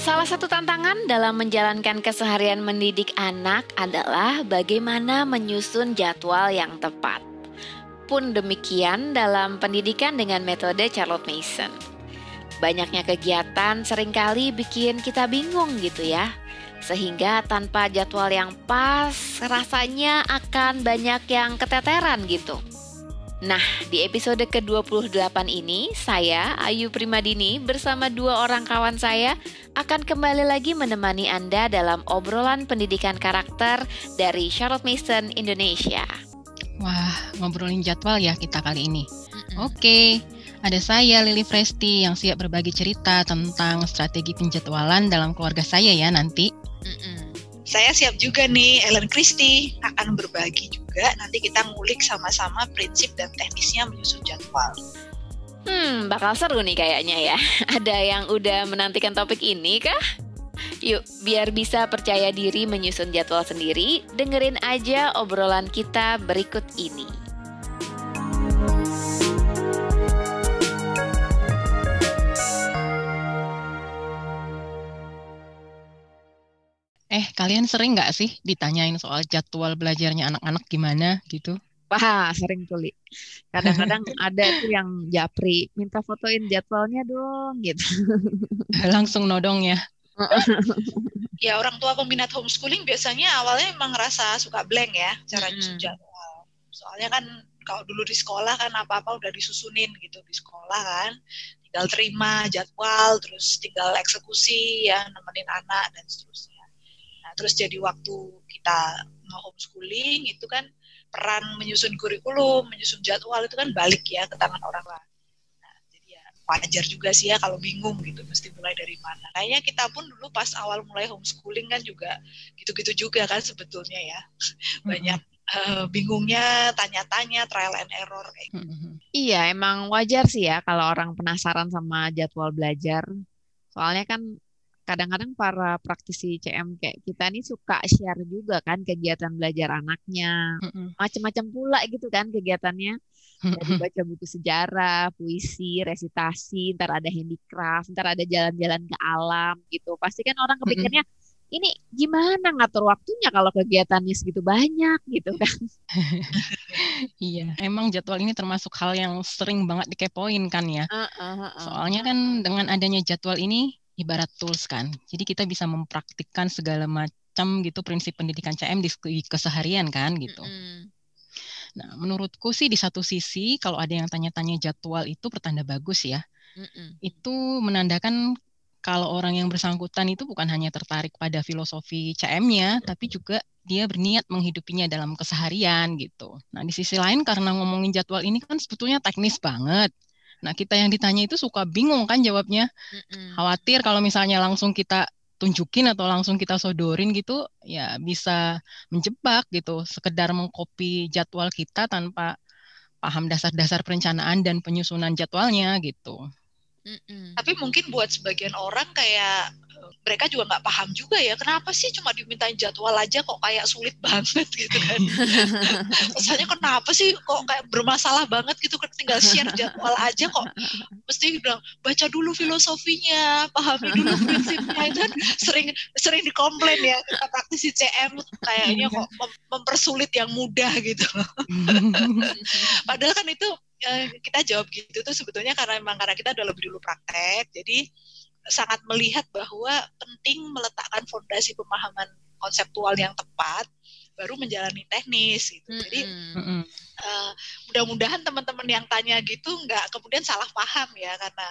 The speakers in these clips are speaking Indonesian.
Salah satu tantangan dalam menjalankan keseharian mendidik anak adalah bagaimana menyusun jadwal yang tepat. Pun demikian dalam pendidikan dengan metode Charlotte Mason. Banyaknya kegiatan sering kali bikin kita bingung gitu ya. Sehingga tanpa jadwal yang pas rasanya akan banyak yang keteteran gitu. Nah, di episode ke-28 ini, saya, Ayu Primadini, bersama dua orang kawan saya akan kembali lagi menemani Anda dalam obrolan pendidikan karakter dari Charlotte Mason Indonesia. Wah, ngobrolin jadwal ya kita kali ini. Oke, ada saya Lili Presti yang siap berbagi cerita tentang strategi penjadwalan dalam keluarga saya ya nanti. Mm-mm. Saya siap juga nih, Ellen Christie akan berbagi juga. Nanti kita ngulik sama-sama prinsip dan teknisnya menyusun jadwal. Hmm, bakal seru nih kayaknya ya. Ada yang udah menantikan topik ini kah? Yuk, biar bisa percaya diri menyusun jadwal sendiri, dengerin aja obrolan kita berikut ini. Eh, kalian sering nggak sih ditanyain soal jadwal belajarnya anak-anak gimana gitu? Wah, sering tuh, Li. Kadang-kadang ada tuh yang japri, minta fotoin jadwalnya dong, gitu. Langsung nodong ya. Ya orang tua peminat homeschooling biasanya awalnya emang ngerasa suka blank ya cara nyusun jadwal. Soalnya kan kalau dulu di sekolah kan apa-apa udah disusunin gitu di sekolah kan. Tinggal terima jadwal, terus tinggal eksekusi ya nemenin anak dan seterusnya. Nah, terus jadi waktu kita mau homeschooling itu kan peran menyusun kurikulum, menyusun jadwal itu kan balik ya ke tangan orang lain. Nah, jadi ya wajar juga sih ya kalau bingung gitu, mesti mulai dari mana. Kayaknya kita pun dulu pas awal mulai homeschooling kan juga gitu-gitu juga kan sebetulnya ya. Banyak eh, bingungnya, tanya-tanya, trial and error kayak gitu. Iya, emang wajar sih ya kalau orang penasaran sama jadwal belajar. Soalnya kan kadang-kadang para praktisi CM kayak kita nih suka share juga kan kegiatan belajar anaknya. Macam-macam pula gitu kan kegiatannya. Dari baca buku sejarah, puisi, resitasi, ntar ada handicraft, ntar ada jalan-jalan ke alam gitu. Pasti kan orang kepikirnya, ini gimana ngatur waktunya kalau kegiatannya segitu banyak gitu kan. Iya, emang jadwal ini termasuk hal yang sering banget dikepoin kan ya. Soalnya kan dengan adanya jadwal ini ibarat tools kan. Jadi kita bisa mempraktikkan segala macam gitu prinsip pendidikan CM di, keseharian kan gitu. Mm-mm. Nah, menurutku sih di satu sisi kalau ada yang tanya-tanya jadwal itu pertanda bagus ya. Mm-mm. Itu menandakan kalau orang yang bersangkutan itu bukan hanya tertarik pada filosofi CM-nya, tapi juga dia berniat menghidupinya dalam keseharian gitu. Nah, di sisi lain karena ngomongin jadwal ini kan sebetulnya teknis banget. Nah, kita yang ditanya itu suka bingung kan jawabnya. Mm-mm. Khawatir kalau misalnya langsung kita tunjukin atau langsung kita sodorin gitu, ya bisa menjebak gitu. Sekedar mengcopy jadwal kita tanpa paham dasar-dasar perencanaan dan penyusunan jadwalnya gitu. Mm-mm. Tapi mungkin buat sebagian orang kayak mereka juga nggak paham juga ya kenapa sih cuma dimintain jadwal aja kok kayak sulit banget gitu kan? Rasanya kenapa sih kok kayak bermasalah banget gitu kan tinggal share jadwal aja kok? Mesti bilang baca dulu filosofinya pahami dulu prinsipnya. Itu kan sering sering dikomplain ya kita praktisi CM kayaknya kok mem- mempersulit yang mudah gitu. Padahal kan itu kita jawab gitu tuh sebetulnya karena memang karena kita udah lebih dulu praktek, jadi sangat melihat bahwa penting meletakkan fondasi pemahaman konseptual yang tepat baru menjalani teknis gitu. Jadi Mm-mm. Mm-mm. eh, mudah-mudahan teman-teman yang tanya gitu nggak kemudian salah paham ya karena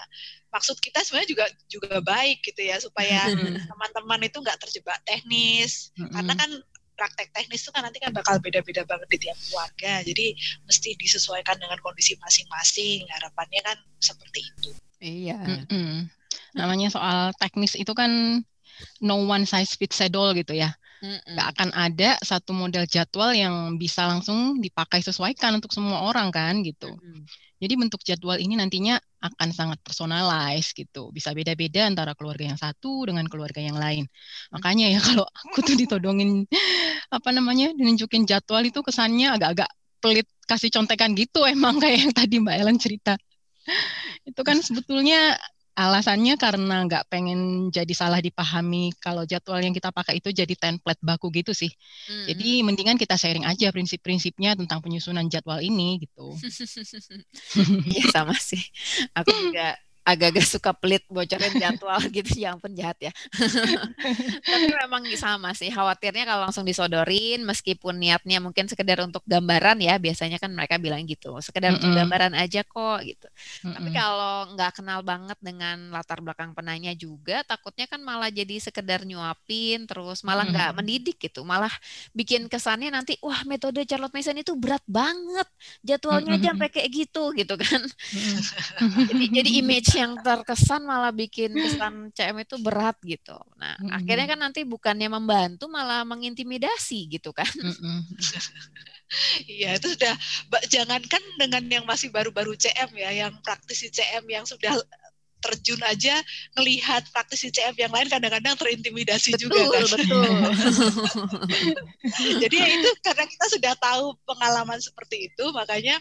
maksud kita sebenarnya juga juga baik gitu ya supaya teman-teman itu nggak terjebak teknis karena Mm-mm. kan praktek teknis itu kan nanti kan bakal beda-beda banget di tiap keluarga jadi mesti disesuaikan dengan kondisi masing-masing harapannya kan seperti itu Iya. Mm-mm. Namanya soal teknis itu kan no one size fits all gitu ya. Nggak akan ada satu model jadwal yang bisa langsung dipakai sesuaikan untuk semua orang kan gitu. Mm-mm. Jadi bentuk jadwal ini nantinya akan sangat personalized gitu. Bisa beda-beda antara keluarga yang satu dengan keluarga yang lain. Makanya ya kalau aku tuh ditodongin apa namanya, dinunjukin jadwal itu kesannya agak-agak pelit kasih contekan gitu emang kayak yang tadi Mbak Ellen cerita. Itu kan sebetulnya alasannya karena nggak pengen jadi salah dipahami kalau jadwal yang kita pakai itu jadi template baku gitu sih. Hmm. Jadi mendingan kita sharing aja prinsip-prinsipnya tentang penyusunan jadwal ini gitu. Iya sama sih. Aku juga agak-agak suka pelit bocorin jadwal gitu yang penjahat ya. Tapi memang sama sih khawatirnya kalau langsung disodorin meskipun niatnya mungkin sekedar untuk gambaran ya biasanya kan mereka bilang gitu sekedar mm -mm. untuk gambaran aja kok gitu. Mm -mm. Tapi kalau nggak kenal banget dengan latar belakang penanya juga takutnya kan malah jadi sekedar nyuapin terus malah nggak mm -mm. mendidik gitu malah bikin kesannya nanti wah metode Charlotte Mason itu berat banget jadwalnya mm -mm. aja sampai kayak gitu gitu kan. Mm -mm. jadi jadi image yang terkesan malah bikin kesan CM itu berat gitu. Nah, mm -hmm. akhirnya kan nanti bukannya membantu malah mengintimidasi gitu kan. Iya, itu sudah jangankan dengan yang masih baru-baru CM ya, yang praktisi CM yang sudah terjun aja ngelihat praktisi CF yang lain kadang-kadang terintimidasi betul, juga kan. Betul. Jadi ya itu karena kita sudah tahu pengalaman seperti itu, makanya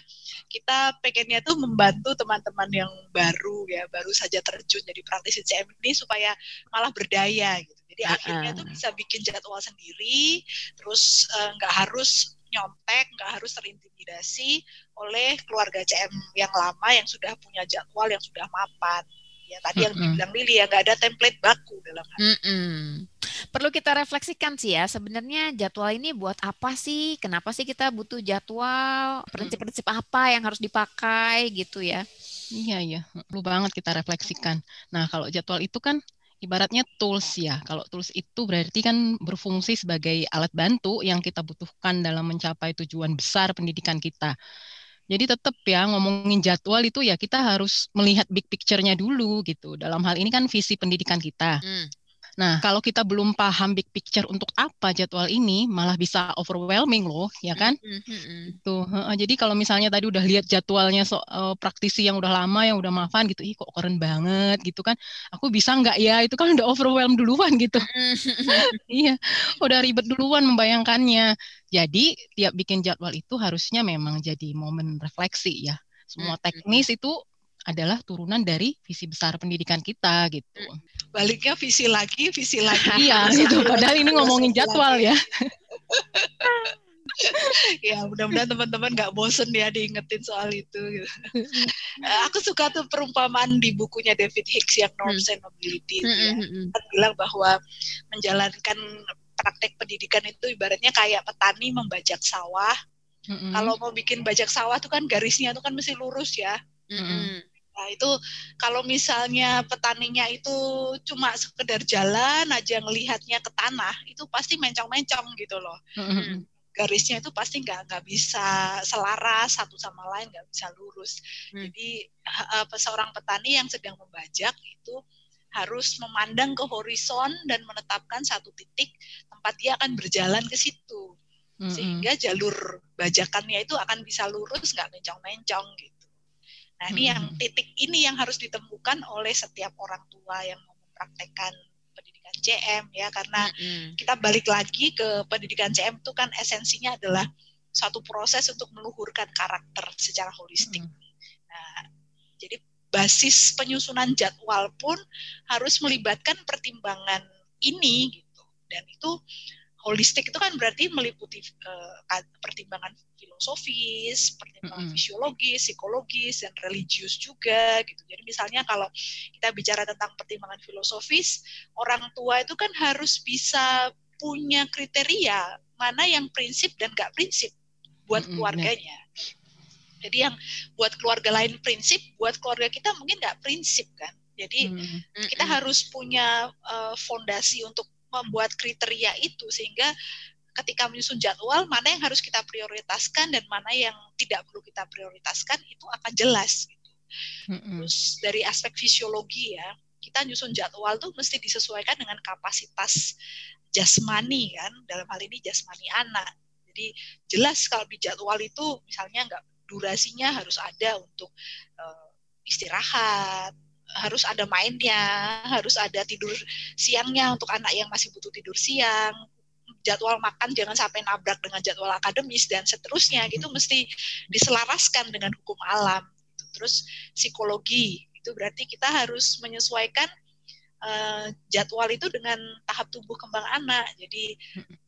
kita pengennya tuh membantu teman-teman yang baru ya, baru saja terjun jadi praktisi CM ini supaya malah berdaya gitu. Jadi uh -uh. akhirnya tuh bisa bikin jadwal sendiri, terus eh, nggak uh, harus nyontek, nggak harus terintimidasi oleh keluarga CM yang lama yang sudah punya jadwal yang sudah mapan ya tadi yang dibilang Lili ya nggak ada template baku dalam hal mm -mm. perlu kita refleksikan sih ya sebenarnya jadwal ini buat apa sih? Kenapa sih kita butuh jadwal? Prinsip-prinsip apa yang harus dipakai gitu ya? Iya iya. Perlu banget kita refleksikan. Nah kalau jadwal itu kan ibaratnya tools ya. Kalau tools itu berarti kan berfungsi sebagai alat bantu yang kita butuhkan dalam mencapai tujuan besar pendidikan kita. Jadi tetap ya ngomongin jadwal itu ya kita harus melihat big picture-nya dulu gitu. Dalam hal ini kan visi pendidikan kita. Hmm. Nah, kalau kita belum paham big picture untuk apa jadwal ini, malah bisa overwhelming loh, ya kan? Mm-hmm. Tuh, uh, jadi kalau misalnya tadi udah lihat jadwalnya so, uh, praktisi yang udah lama, yang udah maafan gitu, ih kok keren banget gitu kan? Aku bisa nggak ya? Itu kan udah overwhelm duluan gitu. iya, udah ribet duluan membayangkannya. Jadi tiap bikin jadwal itu harusnya memang jadi momen refleksi ya. Semua teknis itu adalah turunan dari visi besar pendidikan kita gitu. Hmm. Baliknya visi lagi, visi lagi. iya gitu. Padahal ini ngomongin jadwal ya. ya mudah-mudahan teman-teman nggak bosen ya diingetin soal itu. Gitu. Eh, aku suka tuh perumpamaan di bukunya David Hicks yang Norms hmm. and Mobility. Hmm, ya. Kan bilang bahwa menjalankan praktek pendidikan itu ibaratnya kayak petani membajak sawah. Kalau mau bikin bajak sawah tuh kan garisnya tuh kan mesti lurus ya. Mm-hmm. Nah, itu kalau misalnya petaninya itu cuma sekedar jalan aja ngelihatnya ke tanah, itu pasti mencong-mencong gitu loh. Mm-hmm. Garisnya itu pasti nggak nggak bisa selaras satu sama lain, nggak bisa lurus. Mm. Jadi seorang petani yang sedang membajak itu harus memandang ke horizon dan menetapkan satu titik tempat dia akan berjalan ke situ. Mm-hmm. Sehingga jalur bajakannya itu akan bisa lurus, nggak mencong-mencong gitu. Nah, ini yang titik ini yang harus ditemukan oleh setiap orang tua yang mau mempraktekkan pendidikan CM ya karena hmm. kita balik lagi ke pendidikan CM itu kan esensinya adalah satu proses untuk meluhurkan karakter secara holistik. Hmm. Nah, jadi basis penyusunan jadwal pun harus melibatkan pertimbangan ini gitu. Dan itu holistik itu kan berarti meliputi uh, pertimbangan filosofis, pertimbangan mm -hmm. fisiologis, psikologis, dan religius juga gitu. Jadi misalnya kalau kita bicara tentang pertimbangan filosofis, orang tua itu kan harus bisa punya kriteria mana yang prinsip dan gak prinsip buat mm -hmm. keluarganya. Jadi yang buat keluarga lain prinsip, buat keluarga kita mungkin nggak prinsip kan. Jadi mm -hmm. kita harus punya uh, fondasi untuk membuat kriteria itu sehingga ketika menyusun jadwal mana yang harus kita prioritaskan dan mana yang tidak perlu kita prioritaskan itu akan jelas gitu. Mm-hmm. Terus dari aspek fisiologi ya, kita nyusun jadwal tuh mesti disesuaikan dengan kapasitas jasmani kan, dalam hal ini jasmani anak. Jadi jelas kalau di jadwal itu misalnya nggak durasinya harus ada untuk uh, istirahat, harus ada mainnya, harus ada tidur siangnya untuk anak yang masih butuh tidur siang, jadwal makan jangan sampai nabrak dengan jadwal akademis dan seterusnya gitu mesti diselaraskan dengan hukum alam. Gitu. Terus psikologi itu itu berarti kita harus menyesuaikan uh, jadwal itu dengan tahap tumbuh kembang anak. Jadi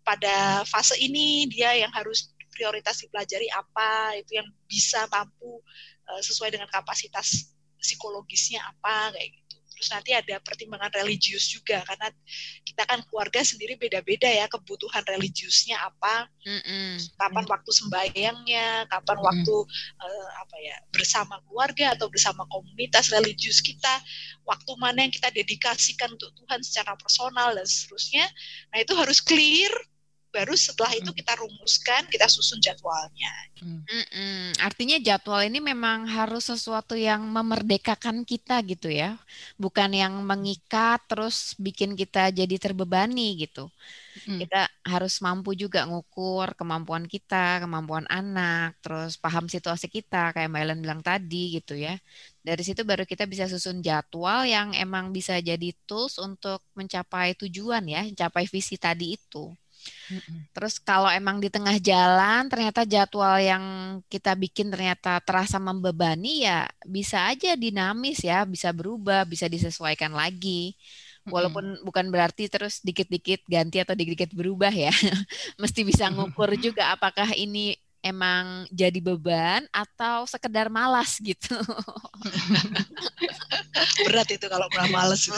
pada fase ini dia yang harus prioritas dipelajari apa, itu yang bisa mampu uh, sesuai dengan kapasitas psikologisnya apa kayak gitu. Terus nanti ada pertimbangan religius juga karena kita kan keluarga sendiri beda-beda ya kebutuhan religiusnya apa, mm-hmm. kapan waktu sembahyangnya, kapan mm-hmm. waktu uh, apa ya bersama keluarga atau bersama komunitas religius kita, waktu mana yang kita dedikasikan untuk Tuhan secara personal dan seterusnya. Nah itu harus clear baru setelah itu kita rumuskan, kita susun jadwalnya. Mm -mm. Artinya jadwal ini memang harus sesuatu yang memerdekakan kita gitu ya, bukan yang mengikat terus bikin kita jadi terbebani gitu. Mm. Kita harus mampu juga ngukur kemampuan kita, kemampuan anak, terus paham situasi kita kayak Mbak Ellen bilang tadi gitu ya. Dari situ baru kita bisa susun jadwal yang emang bisa jadi tools untuk mencapai tujuan ya, mencapai visi tadi itu. Terus kalau emang di tengah jalan ternyata jadwal yang kita bikin ternyata terasa membebani ya bisa aja dinamis ya, bisa berubah, bisa disesuaikan lagi. Walaupun mm-hmm. bukan berarti terus dikit-dikit ganti atau dikit-dikit berubah ya. Mesti bisa ngukur juga apakah ini emang jadi beban atau sekedar malas gitu. Berat itu kalau pernah malas.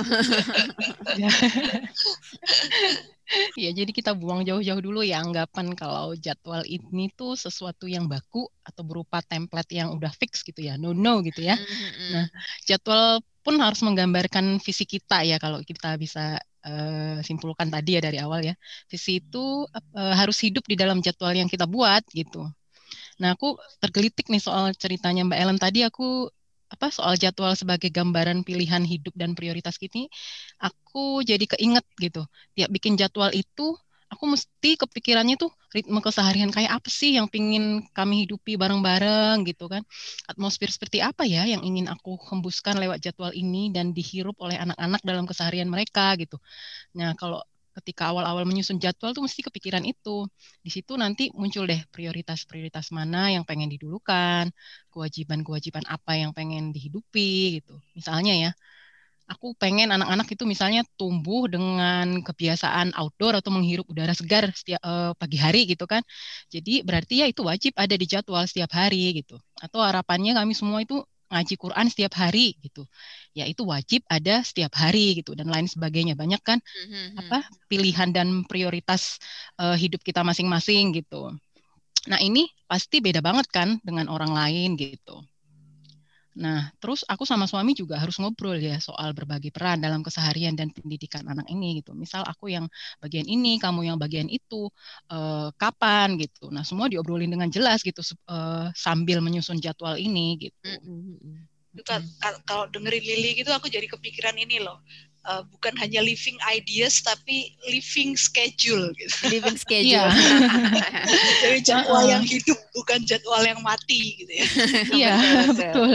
ya jadi kita buang jauh-jauh dulu ya anggapan kalau jadwal ini tuh sesuatu yang baku atau berupa template yang udah fix gitu ya, no no gitu ya. Nah jadwal pun harus menggambarkan visi kita ya kalau kita bisa uh, simpulkan tadi ya dari awal ya. Visi itu uh, harus hidup di dalam jadwal yang kita buat gitu. Nah aku tergelitik nih soal ceritanya Mbak Ellen tadi aku apa soal jadwal sebagai gambaran pilihan hidup dan prioritas kini aku jadi keinget gitu tiap bikin jadwal itu aku mesti kepikirannya tuh ritme keseharian kayak apa sih yang pingin kami hidupi bareng-bareng gitu kan atmosfer seperti apa ya yang ingin aku hembuskan lewat jadwal ini dan dihirup oleh anak-anak dalam keseharian mereka gitu nah kalau ketika awal-awal menyusun jadwal tuh mesti kepikiran itu. Di situ nanti muncul deh prioritas-prioritas mana yang pengen didulukan, kewajiban-kewajiban apa yang pengen dihidupi gitu. Misalnya ya, aku pengen anak-anak itu misalnya tumbuh dengan kebiasaan outdoor atau menghirup udara segar setiap uh, pagi hari gitu kan. Jadi berarti ya itu wajib ada di jadwal setiap hari gitu. Atau harapannya kami semua itu ngaji Quran setiap hari gitu ya itu wajib ada setiap hari gitu dan lain sebagainya banyak kan mm-hmm. apa pilihan dan prioritas uh, hidup kita masing-masing gitu nah ini pasti beda banget kan dengan orang lain gitu Nah, terus aku sama suami juga harus ngobrol ya soal berbagi peran dalam keseharian dan pendidikan anak ini gitu. Misal aku yang bagian ini, kamu yang bagian itu, uh, kapan gitu. Nah, semua diobrolin dengan jelas gitu uh, sambil menyusun jadwal ini gitu. Mm -hmm. Kalau dengerin Lili gitu, aku jadi kepikiran ini loh uh, bukan hanya living ideas tapi living schedule gitu. Living schedule. Jadi jadwal uh, yang hidup bukan jadwal yang mati gitu ya. Iya, betul.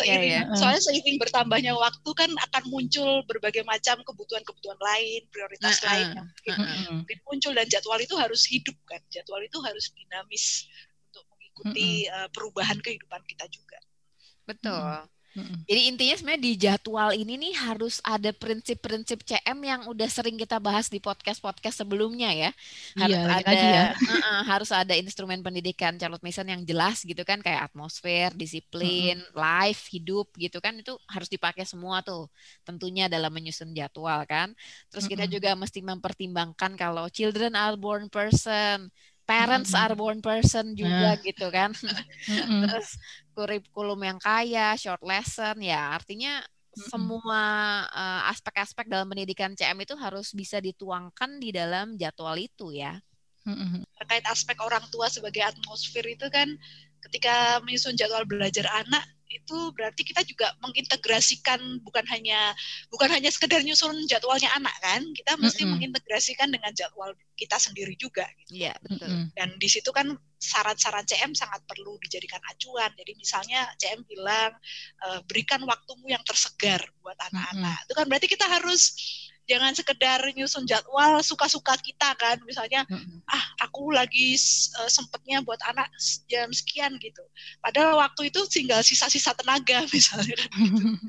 Seiring, yeah, yeah. Soalnya seiring bertambahnya waktu kan akan muncul berbagai macam kebutuhan-kebutuhan lain, prioritas uh, lain yang mungkin, uh, uh, mungkin muncul dan jadwal itu harus hidup kan. Jadwal itu harus dinamis untuk mengikuti uh, perubahan kehidupan kita juga. Betul. Jadi intinya sebenarnya di jadwal ini nih harus ada prinsip-prinsip CM yang udah sering kita bahas di podcast-podcast sebelumnya ya. Harus iya, ada ya. uh -uh, harus ada instrumen pendidikan Charlotte Mason yang jelas gitu kan kayak atmosfer, disiplin, mm -hmm. life, hidup gitu kan itu harus dipakai semua tuh. Tentunya dalam menyusun jadwal kan. Terus kita mm -hmm. juga mesti mempertimbangkan kalau children are born person parents mm -hmm. are born person juga nah. gitu kan. Mm -hmm. Terus kurikulum yang kaya, short lesson ya artinya mm -hmm. semua uh, aspek-aspek dalam pendidikan CM itu harus bisa dituangkan di dalam jadwal itu ya. Mm -hmm. Terkait aspek orang tua sebagai atmosfer itu kan ketika menyusun jadwal belajar anak itu berarti kita juga mengintegrasikan bukan hanya bukan hanya sekedar nyusun jadwalnya anak kan kita mesti mm -hmm. mengintegrasikan dengan jadwal kita sendiri juga gitu. Iya, betul. Mm -hmm. Dan di situ kan syarat-syarat CM sangat perlu dijadikan acuan. Jadi misalnya CM bilang e, berikan waktumu yang tersegar buat anak-anak. Mm -hmm. Itu kan berarti kita harus jangan sekedar nyusun jadwal suka-suka kita kan. Misalnya ah aku lagi uh, sempetnya buat anak jam sekian gitu. Padahal waktu itu tinggal sisa-sisa tenaga misalnya. Gitu.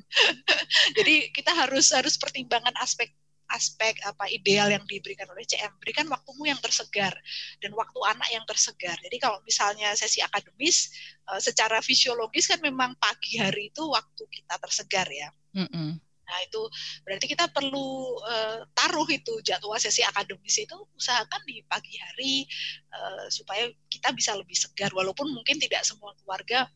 jadi kita harus harus pertimbangkan aspek aspek apa ideal yang diberikan oleh CM berikan waktumu yang tersegar dan waktu anak yang tersegar. Jadi kalau misalnya sesi akademis uh, secara fisiologis kan memang pagi hari itu waktu kita tersegar ya. Mm -mm. Nah, itu berarti kita perlu uh, taruh itu jadwal sesi akademis itu usahakan di pagi hari uh, supaya kita bisa lebih segar walaupun mungkin tidak semua keluarga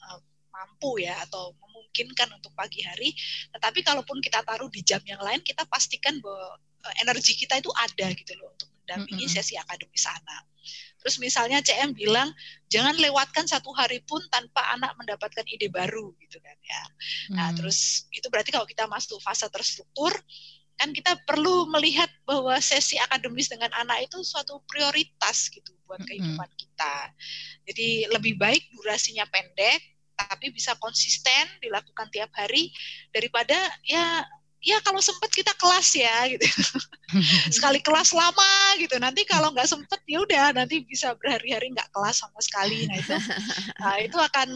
uh, mampu ya atau memungkinkan untuk pagi hari. Tetapi kalaupun kita taruh di jam yang lain kita pastikan bahwa energi kita itu ada gitu loh untuk mendampingi sesi akademis anak. Terus misalnya CM bilang jangan lewatkan satu hari pun tanpa anak mendapatkan ide baru gitu kan ya. Nah hmm. terus itu berarti kalau kita masuk fase terstruktur kan kita perlu melihat bahwa sesi akademis dengan anak itu suatu prioritas gitu buat kehidupan kita. Jadi lebih baik durasinya pendek tapi bisa konsisten dilakukan tiap hari daripada ya ya kalau sempet kita kelas ya gitu sekali kelas lama gitu nanti kalau nggak sempet ya udah nanti bisa berhari-hari nggak kelas sama sekali nah itu nah, itu akan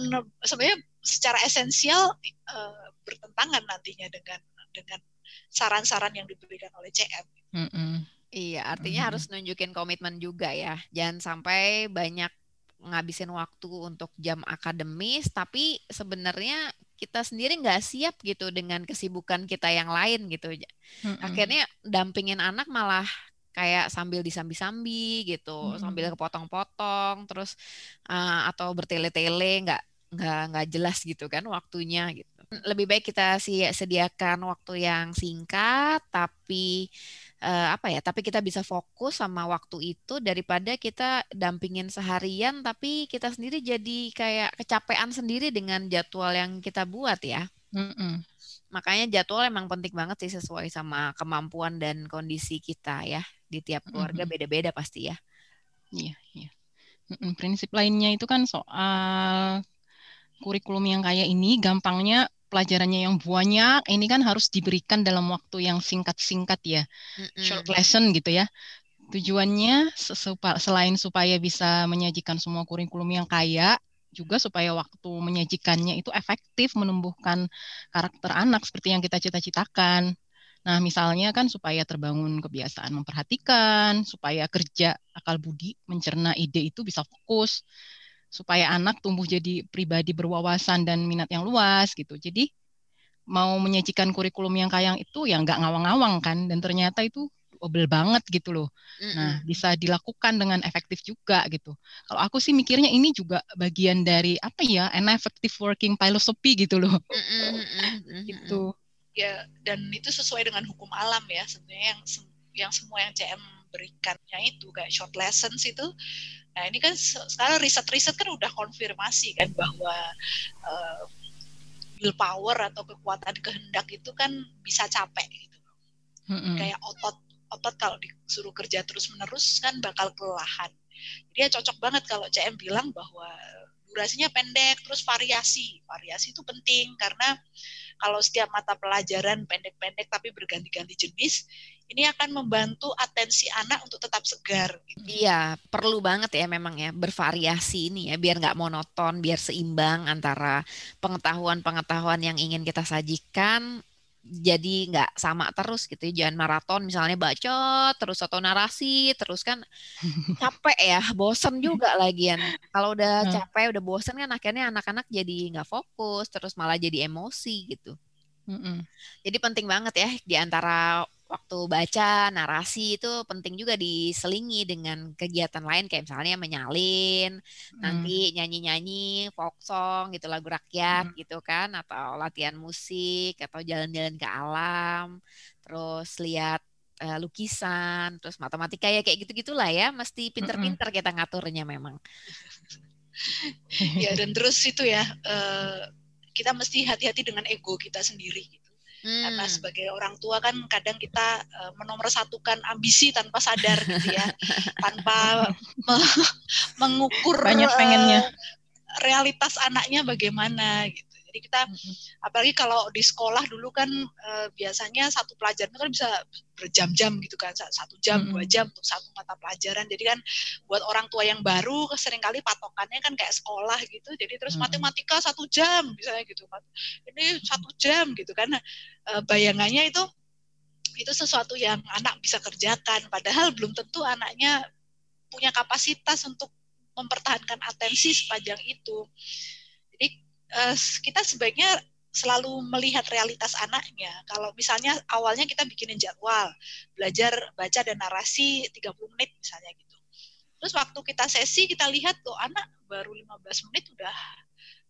sebenarnya secara esensial uh, bertentangan nantinya dengan dengan saran-saran yang diberikan oleh CM. Mm -mm. Iya, artinya mm. harus nunjukin komitmen juga ya. Jangan sampai banyak ngabisin waktu untuk jam akademis, tapi sebenarnya kita sendiri nggak siap gitu dengan kesibukan kita yang lain gitu. Mm-hmm. Akhirnya dampingin anak malah kayak sambil disambi-sambi gitu, mm-hmm. sambil kepotong-potong, terus uh, atau bertele-tele nggak nggak nggak jelas gitu kan waktunya gitu. Lebih baik kita sih sediakan waktu yang singkat tapi uh, apa ya tapi kita bisa fokus sama waktu itu daripada kita dampingin seharian tapi kita sendiri jadi kayak kecapean sendiri dengan jadwal yang kita buat ya mm -mm. makanya jadwal emang penting banget sih sesuai sama kemampuan dan kondisi kita ya di tiap keluarga beda-beda mm -hmm. pasti ya iya iya prinsip lainnya itu kan soal kurikulum yang kayak ini gampangnya pelajarannya yang banyak ini kan harus diberikan dalam waktu yang singkat-singkat ya mm-hmm. short lesson gitu ya tujuannya selain supaya bisa menyajikan semua kurikulum yang kaya juga supaya waktu menyajikannya itu efektif menumbuhkan karakter anak seperti yang kita cita-citakan. Nah, misalnya kan supaya terbangun kebiasaan memperhatikan, supaya kerja akal budi mencerna ide itu bisa fokus, supaya anak tumbuh jadi pribadi berwawasan dan minat yang luas gitu. Jadi mau menyajikan kurikulum yang kaya itu ya nggak ngawang-ngawang kan dan ternyata itu obel banget gitu loh. Mm-hmm. Nah, bisa dilakukan dengan efektif juga gitu. Kalau aku sih mikirnya ini juga bagian dari apa ya, an effective working philosophy gitu loh. Mm-hmm. gitu. Ya, dan itu sesuai dengan hukum alam ya sebenarnya yang yang semua yang CM berikannya itu kayak short lessons itu Nah ini kan sekarang riset-riset kan udah konfirmasi kan bahwa uh, willpower atau kekuatan kehendak itu kan bisa capek gitu. Mm-hmm. Kayak otot otot kalau disuruh kerja terus menerus kan bakal kelelahan. Dia cocok banget kalau CM bilang bahwa durasinya pendek terus variasi. Variasi itu penting karena kalau setiap mata pelajaran pendek-pendek tapi berganti-ganti jenis ini akan membantu atensi anak untuk tetap segar. Iya, perlu banget ya memang ya bervariasi ini ya biar nggak monoton, biar seimbang antara pengetahuan-pengetahuan yang ingin kita sajikan jadi nggak sama terus gitu ya. jangan maraton misalnya baca terus atau narasi terus kan capek ya bosen juga lagian kalau udah hmm. capek udah bosen kan akhirnya anak-anak jadi nggak fokus terus malah jadi emosi gitu mm -mm. jadi penting banget ya di antara waktu baca narasi itu penting juga diselingi dengan kegiatan lain kayak misalnya menyalin, hmm. nanti nyanyi-nyanyi folk song gitu lagu rakyat hmm. gitu kan atau latihan musik atau jalan-jalan ke alam, terus lihat uh, lukisan, terus matematika ya kayak gitu-gitulah ya, mesti pinter-pinter kita ngaturnya memang. ya dan terus itu ya uh, kita mesti hati-hati dengan ego kita sendiri gitu Hmm. Karena sebagai orang tua kan kadang kita uh, menomorsatukan ambisi tanpa sadar gitu ya, tanpa me mengukur banyak pengennya uh, realitas anaknya bagaimana gitu. Jadi kita apalagi kalau di sekolah dulu kan uh, biasanya satu pelajaran kan bisa berjam-jam gitu kan, satu jam, dua jam untuk satu mata pelajaran. Jadi kan buat orang tua yang baru sering kali patokannya kan kayak sekolah gitu. Jadi terus matematika satu jam misalnya gitu. Ini satu jam gitu kan. Uh, bayangannya itu itu sesuatu yang anak bisa kerjakan padahal belum tentu anaknya punya kapasitas untuk mempertahankan atensi sepanjang itu. Uh, kita sebaiknya selalu melihat realitas anaknya. Kalau misalnya awalnya kita bikinin jadwal, belajar baca dan narasi 30 menit misalnya gitu. Terus waktu kita sesi kita lihat tuh anak baru 15 menit udah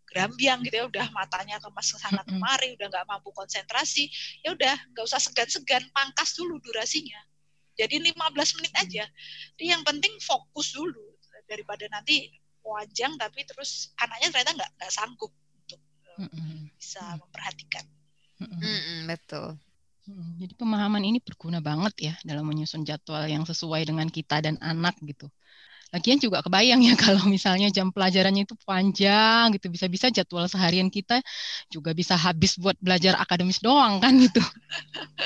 gerambiang gitu ya udah matanya kemas ke sana kemari udah nggak mampu konsentrasi ya udah nggak usah segan-segan pangkas dulu durasinya. Jadi 15 menit aja. Jadi yang penting fokus dulu daripada nanti panjang tapi terus anaknya ternyata nggak nggak sanggup uh, bisa memperhatikan. Betul. Jadi pemahaman ini berguna banget ya dalam menyusun jadwal yang sesuai dengan kita dan anak gitu. Lagian juga kebayang ya kalau misalnya jam pelajarannya itu panjang gitu, bisa-bisa jadwal seharian kita juga bisa habis buat belajar akademis doang kan gitu.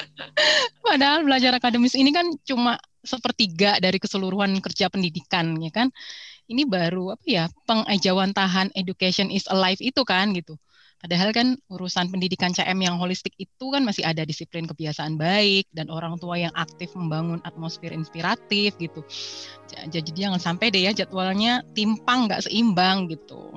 Padahal belajar akademis ini kan cuma sepertiga dari keseluruhan kerja pendidikan ya kan. Ini baru apa ya pengejauhan tahan education is alive itu kan gitu. Padahal kan urusan pendidikan CM yang holistik itu kan masih ada disiplin kebiasaan baik dan orang tua yang aktif membangun atmosfer inspiratif gitu. Jadi jangan sampai deh ya jadwalnya timpang nggak seimbang gitu.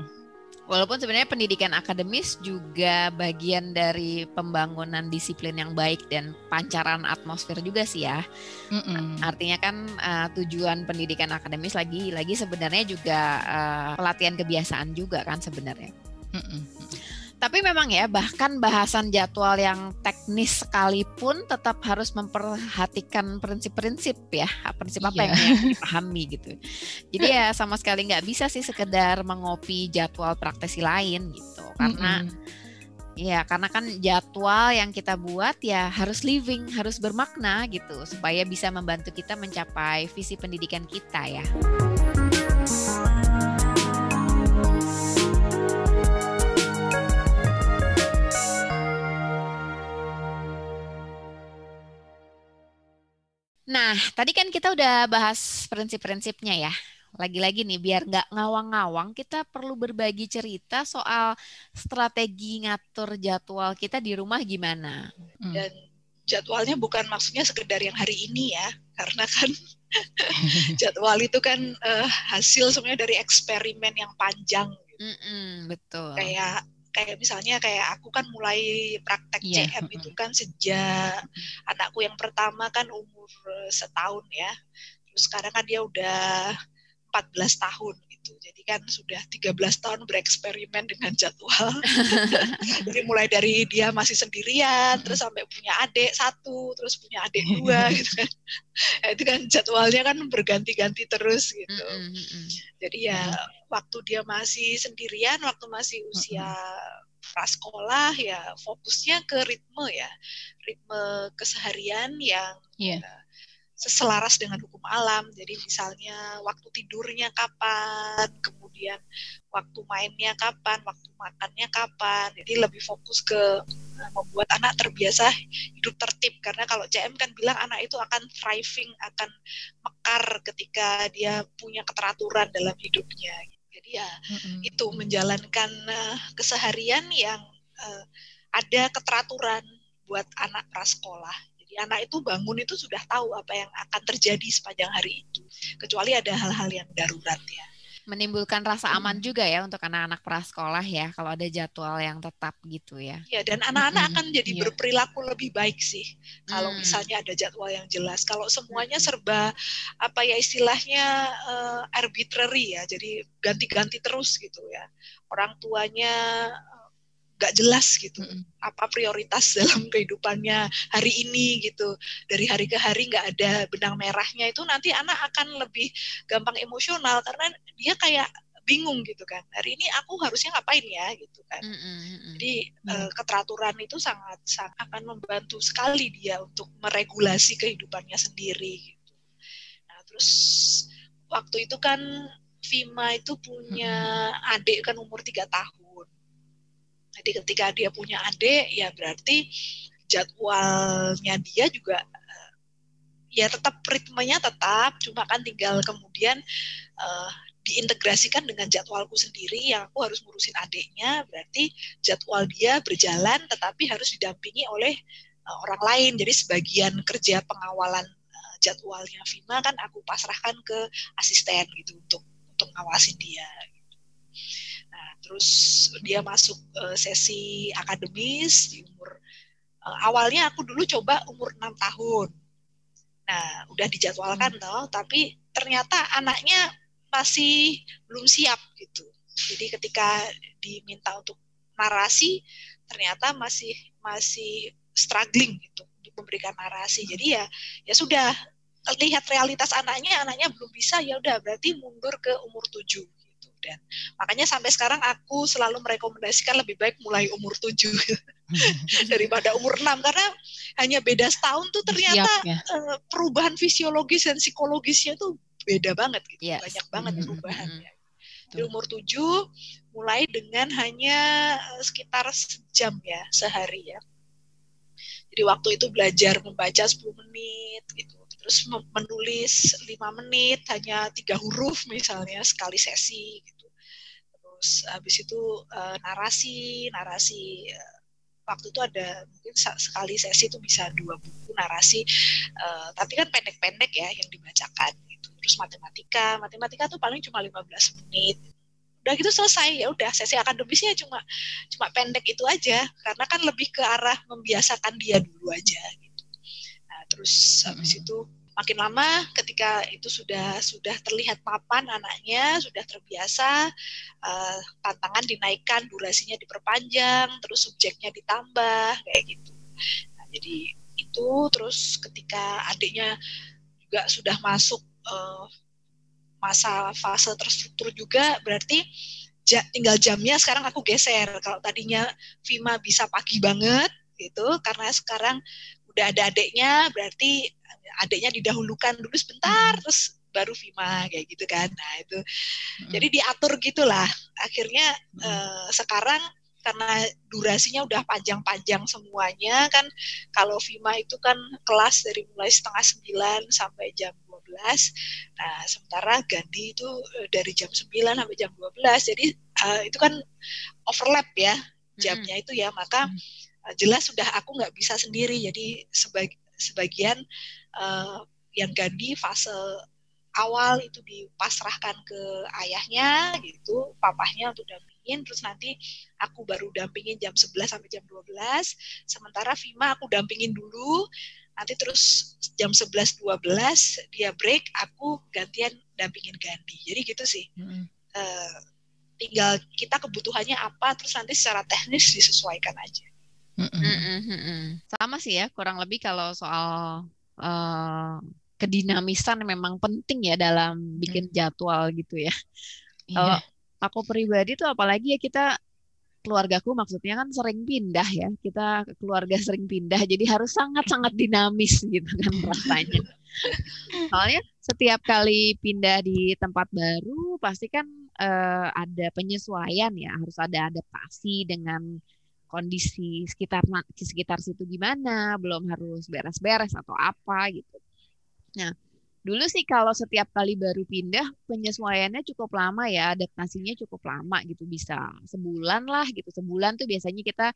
Walaupun sebenarnya pendidikan akademis juga bagian dari pembangunan disiplin yang baik dan pancaran atmosfer juga sih ya. Mm-mm. Artinya kan uh, tujuan pendidikan akademis lagi-lagi sebenarnya juga uh, pelatihan kebiasaan juga kan sebenarnya. Mm-mm. Tapi memang ya, bahkan bahasan jadwal yang teknis sekalipun tetap harus memperhatikan prinsip-prinsip ya, prinsip apa yeah. yang dipahami gitu. Jadi ya sama sekali nggak bisa sih sekedar mengopi jadwal praktisi lain gitu, karena mm -hmm. Ya, karena kan jadwal yang kita buat ya harus living, harus bermakna gitu, supaya bisa membantu kita mencapai visi pendidikan kita ya. Nah, tadi kan kita udah bahas prinsip-prinsipnya ya. Lagi-lagi nih, biar nggak ngawang-ngawang, kita perlu berbagi cerita soal strategi ngatur jadwal kita di rumah gimana. Hmm. Dan jadwalnya bukan maksudnya sekedar yang hari ini ya, karena kan jadwal itu kan uh, hasil sebenarnya dari eksperimen yang panjang. Mm -mm, betul. Kayak kayak misalnya kayak aku kan mulai praktek yeah. CM itu kan sejak anakku yang pertama kan umur eh, setahun ya. Terus sekarang kan dia udah 14 tahun gitu. Jadi kan sudah 13 tahun bereksperimen dengan jadwal. Jadi mulai dari dia masih sendirian, terus sampai punya adik satu, terus punya adik dua gitu kan. Ya, itu kan jadwalnya kan berganti-ganti terus gitu. Jadi ya waktu dia masih sendirian, waktu masih usia prasekolah ya fokusnya ke ritme ya, ritme keseharian yang yeah. Iya seselaras dengan hukum alam. Jadi misalnya waktu tidurnya kapan, kemudian waktu mainnya kapan, waktu makannya kapan. Jadi lebih fokus ke eh, membuat anak terbiasa hidup tertib karena kalau CM kan bilang anak itu akan thriving, akan mekar ketika dia punya keteraturan dalam hidupnya. Jadi ya mm-hmm. itu menjalankan uh, keseharian yang uh, ada keteraturan buat anak prasekolah anak itu bangun itu sudah tahu apa yang akan terjadi sepanjang hari itu kecuali ada hal-hal yang darurat ya menimbulkan rasa aman juga ya untuk anak-anak prasekolah ya kalau ada jadwal yang tetap gitu ya. Ya dan anak-anak akan jadi yeah. berperilaku lebih baik sih kalau mm. misalnya ada jadwal yang jelas. Kalau semuanya serba apa ya istilahnya uh, arbitrary ya, jadi ganti-ganti terus gitu ya. Orang tuanya gak jelas gitu. Apa prioritas dalam kehidupannya hari ini gitu. Dari hari ke hari nggak ada benang merahnya. Itu nanti anak akan lebih gampang emosional karena dia kayak bingung gitu kan. Hari ini aku harusnya ngapain ya gitu kan. Mm -hmm. jadi mm. uh, keteraturan itu sangat sangat akan membantu sekali dia untuk meregulasi kehidupannya sendiri gitu. Nah terus waktu itu kan Vima itu punya mm -hmm. adik kan umur tiga tahun Jadi ketika dia punya adik, ya berarti jadwalnya dia juga uh, ya tetap ritmenya tetap, cuma kan tinggal kemudian uh, diintegrasikan dengan jadwalku sendiri yang aku harus ngurusin adiknya. Berarti jadwal dia berjalan tetapi harus didampingi oleh uh, orang lain. Jadi sebagian kerja pengawalan uh, jadwalnya Vima kan aku pasrahkan ke asisten gitu untuk untuk ngawasin dia. gitu. Terus dia masuk uh, sesi akademis di umur uh, awalnya aku dulu coba umur enam tahun nah udah dijadwalkan hmm. toh tapi ternyata anaknya masih belum siap gitu. Jadi ketika diminta untuk narasi ternyata masih masih struggling gitu untuk memberikan narasi. Jadi ya ya sudah lihat realitas anaknya, anaknya belum bisa ya udah berarti mundur ke umur tujuh. Dan makanya sampai sekarang aku selalu merekomendasikan lebih baik mulai umur tujuh daripada umur enam karena hanya beda setahun tuh ternyata Siap, ya. uh, perubahan fisiologis dan psikologisnya tuh beda banget gitu yes. banyak banget mm-hmm. perubahannya di umur tujuh mulai dengan hanya eh, sekitar sejam ya sehari ya jadi waktu itu belajar membaca 10 menit gitu terus menulis lima menit hanya tiga huruf misalnya sekali sesi gitu terus habis itu uh, narasi narasi uh, waktu itu ada mungkin sekali sesi itu bisa dua buku narasi uh, tapi kan pendek-pendek ya yang dibacakan terus matematika matematika tuh paling cuma 15 menit. Udah gitu selesai ya udah sesi akademisnya cuma cuma pendek itu aja karena kan lebih ke arah membiasakan dia dulu aja gitu. Nah terus habis hmm. itu makin lama ketika itu sudah sudah terlihat papan anaknya sudah terbiasa uh, tantangan dinaikkan durasinya diperpanjang terus subjeknya ditambah kayak gitu. Nah, jadi itu terus ketika adiknya juga sudah masuk uh, masa fase terstruktur juga berarti ja, tinggal jamnya sekarang aku geser. Kalau tadinya Vima bisa pagi banget gitu. Karena sekarang udah ada adiknya berarti adiknya didahulukan dulu sebentar hmm. terus baru Vima kayak gitu kan nah itu hmm. jadi diatur gitulah akhirnya hmm. uh, sekarang karena durasinya udah panjang-panjang semuanya kan kalau Vima itu kan kelas dari mulai setengah sembilan sampai jam 12. Nah, sementara Gandhi itu eh, dari jam 9 sampai jam 12. Jadi uh, itu kan overlap ya jamnya itu ya. Maka uh, jelas sudah aku nggak bisa sendiri. Jadi sebag sebagian uh, yang Gandhi fase awal itu dipasrahkan ke ayahnya gitu, papahnya untuk dampingin, terus nanti aku baru dampingin jam 11 sampai jam 12, sementara Vima aku dampingin dulu, nanti terus jam 11 12 dia break aku gantian dampingin Gandhi. Jadi gitu sih. Mm-hmm. uh, tinggal kita kebutuhannya apa terus nanti secara teknis disesuaikan aja. Mm-hmm. sama sih ya kurang lebih kalau soal uh, kedinamisan memang penting ya dalam bikin jadwal gitu ya yeah. kalau aku pribadi tuh apalagi ya kita keluargaku maksudnya kan sering pindah ya. Kita keluarga sering pindah jadi harus sangat-sangat dinamis gitu kan rasanya. Soalnya setiap kali pindah di tempat baru pasti kan uh, ada penyesuaian ya, harus ada adaptasi dengan kondisi sekitar sekitar situ gimana, belum harus beres-beres atau apa gitu. Nah, Dulu sih kalau setiap kali baru pindah penyesuaiannya cukup lama ya, adaptasinya cukup lama gitu bisa sebulan lah gitu. Sebulan tuh biasanya kita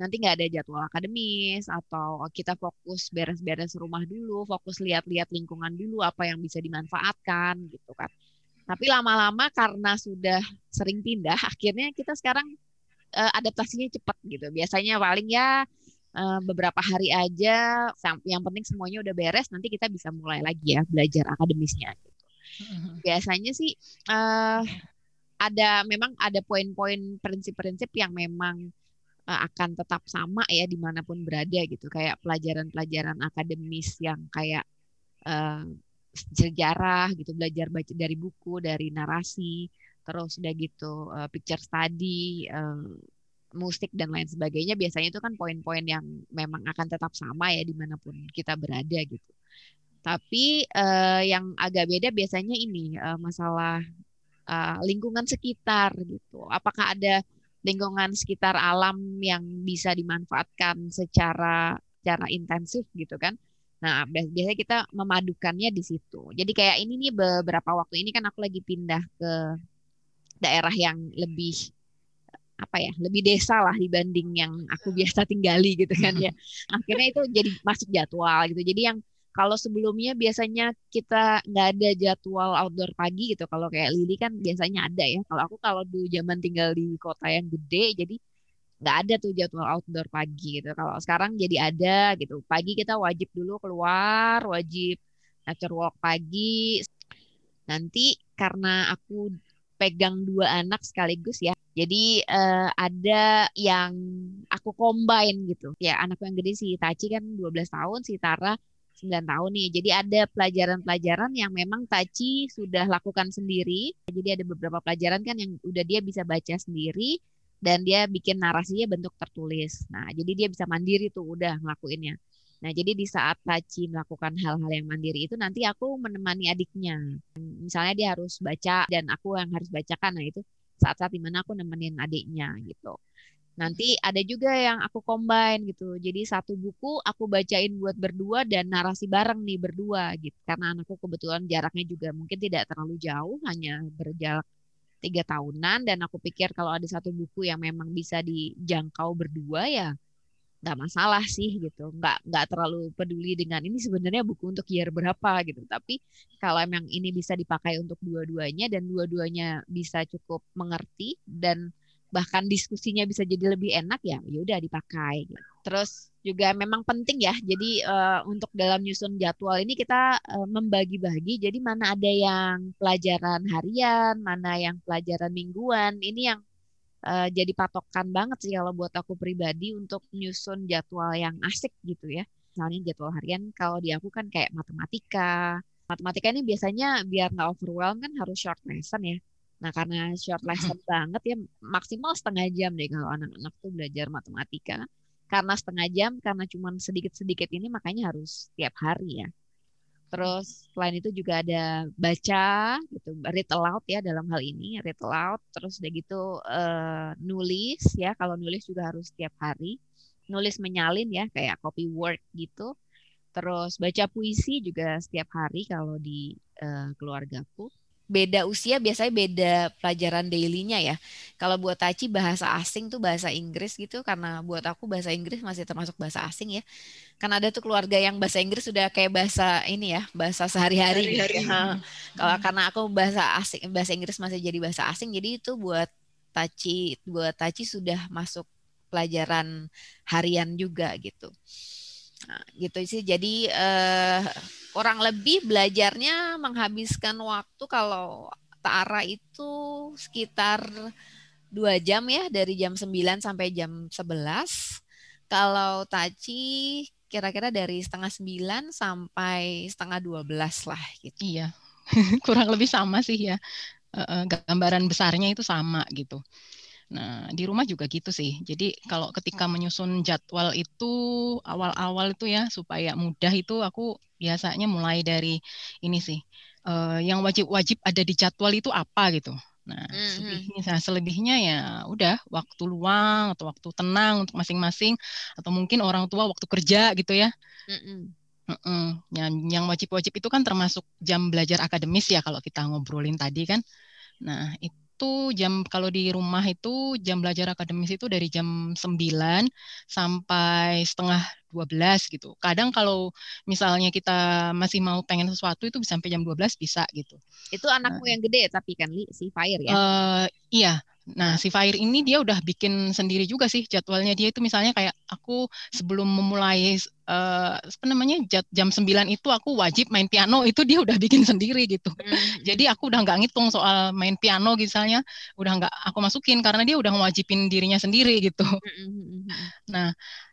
nanti nggak ada jadwal akademis atau kita fokus beres-beres rumah dulu, fokus lihat-lihat lingkungan dulu apa yang bisa dimanfaatkan gitu kan. Tapi lama-lama karena sudah sering pindah, akhirnya kita sekarang uh, adaptasinya cepat gitu. Biasanya paling ya uh, beberapa hari aja yang penting semuanya udah beres nanti kita bisa mulai lagi ya belajar akademisnya gitu. Mm-hmm. Biasanya sih uh, ada memang ada poin-poin prinsip-prinsip yang memang uh, akan tetap sama ya di mana pun berada gitu kayak pelajaran-pelajaran akademis yang kayak uh, sejarah gitu belajar baca dari buku dari narasi terus udah gitu uh, picture study uh, musik dan lain sebagainya biasanya itu kan poin-poin yang memang akan tetap sama ya di mana pun kita berada gitu. Tapi uh, yang agak beda biasanya ini uh, masalah uh, lingkungan sekitar gitu. Apakah ada lingkungan sekitar alam yang bisa dimanfaatkan secara secara intensif gitu kan. Nah, biasanya kita memadukannya di situ. Jadi kayak ini nih beberapa waktu ini kan aku lagi pindah ke daerah yang lebih apa ya lebih desa lah dibanding yang aku biasa tinggali gitu kan ya akhirnya itu jadi masuk jadwal gitu jadi yang kalau sebelumnya biasanya kita nggak ada jadwal outdoor pagi gitu kalau kayak Lili kan biasanya ada ya kalau aku kalau dulu zaman tinggal di kota yang gede jadi nggak ada tuh jadwal outdoor pagi gitu. Kalau sekarang jadi ada gitu. Pagi kita wajib dulu keluar, wajib nature walk pagi. Nanti karena aku pegang dua anak sekaligus ya. Jadi uh, ada yang aku combine gitu. Ya anakku yang gede si Taci kan 12 tahun, si Tara 9 tahun nih. Jadi ada pelajaran-pelajaran yang memang Taci sudah lakukan sendiri. Jadi ada beberapa pelajaran kan yang udah dia bisa baca sendiri dan dia bikin narasinya bentuk tertulis. Nah, jadi dia bisa mandiri tuh udah ngelakuinnya. Nah, jadi di saat Taci melakukan hal-hal yang mandiri itu nanti aku menemani adiknya. Misalnya dia harus baca dan aku yang harus bacakan. Nah, itu saat-saat di mana aku nemenin adiknya gitu. Nanti ada juga yang aku combine gitu. Jadi satu buku aku bacain buat berdua dan narasi bareng nih berdua gitu. Karena anakku kebetulan jaraknya juga mungkin tidak terlalu jauh, hanya berjarak tiga tahunan dan aku pikir kalau ada satu buku yang memang bisa dijangkau berdua ya nggak masalah sih gitu. Nggak nggak terlalu peduli dengan ini sebenarnya buku untuk year berapa gitu. Tapi kalau emang ini bisa dipakai untuk dua-duanya dan dua-duanya bisa cukup mengerti dan bahkan diskusinya bisa jadi lebih enak ya ya udah dipakai gitu. terus juga memang penting ya. Jadi uh, untuk dalam nyusun jadwal ini kita uh, membagi-bagi. Jadi mana ada yang pelajaran harian mana yang pelajaran mingguan ini yang uh, jadi patokan banget sih kalau buat aku pribadi untuk nyusun jadwal yang asik gitu ya misalnya jadwal harian kalau di aku kan kayak matematika matematika ini biasanya biar nggak overwhelm kan harus short lesson ya Nah, karena short lesson banget ya maksimal setengah jam deh kalau anak-anak tuh belajar matematika. Karena setengah jam, karena cuma sedikit-sedikit ini makanya harus tiap hari ya. Terus selain itu juga ada baca gitu, read aloud ya dalam hal ini, read aloud. Terus udah gitu uh, nulis ya, kalau nulis juga harus tiap hari. Nulis menyalin ya, kayak copy work gitu. Terus baca puisi juga setiap hari kalau di uh, keluargaku beda usia biasanya beda pelajaran dailynya ya. Kalau buat Taci bahasa asing tuh bahasa Inggris gitu karena buat aku bahasa Inggris masih termasuk bahasa asing ya. Karena ada tuh keluarga yang bahasa Inggris sudah kayak bahasa ini ya, bahasa sehari-hari. Gitu. Ya. Kalau hmm. karena aku bahasa asing bahasa Inggris masih jadi bahasa asing jadi itu buat Taci buat Taci sudah masuk pelajaran harian juga gitu. Nah, gitu sih. Jadi uh, kurang lebih belajarnya menghabiskan waktu kalau Tara itu sekitar dua jam ya dari jam 9 sampai jam 11. Kalau Taci kira-kira dari setengah 9 sampai setengah 12 lah gitu. Iya, kurang lebih sama sih ya. Gambaran besarnya itu sama gitu. Nah, di rumah juga gitu sih. Jadi kalau ketika menyusun jadwal itu awal-awal itu ya supaya mudah itu aku biasanya mulai dari ini sih. Uh, yang wajib-wajib ada di jadwal itu apa gitu. Nah, mm-hmm. selebihnya, nah, selebihnya ya udah waktu luang atau waktu tenang untuk masing-masing atau mungkin orang tua waktu kerja gitu ya. Mm-hmm. Mm-mm. Yang, yang wajib-wajib itu kan termasuk jam belajar akademis ya kalau kita ngobrolin tadi kan. Nah, itu itu jam kalau di rumah itu jam belajar akademis itu dari jam 9 sampai setengah 12 gitu. Kadang kalau misalnya kita masih mau pengen sesuatu itu bisa sampai jam 12 bisa gitu. Itu anakmu nah, yang gede tapi kan Li, si Fire ya? Uh, iya, Nah, si Fire ini dia udah bikin sendiri juga sih jadwalnya dia itu misalnya kayak aku sebelum memulai uh, apa namanya jam 9 itu aku wajib main piano itu dia udah bikin sendiri gitu. Hmm. Jadi aku udah nggak ngitung soal main piano misalnya, udah nggak aku masukin karena dia udah mewajibin dirinya sendiri gitu. Hmm. hmm, hmm, hmm. Nah,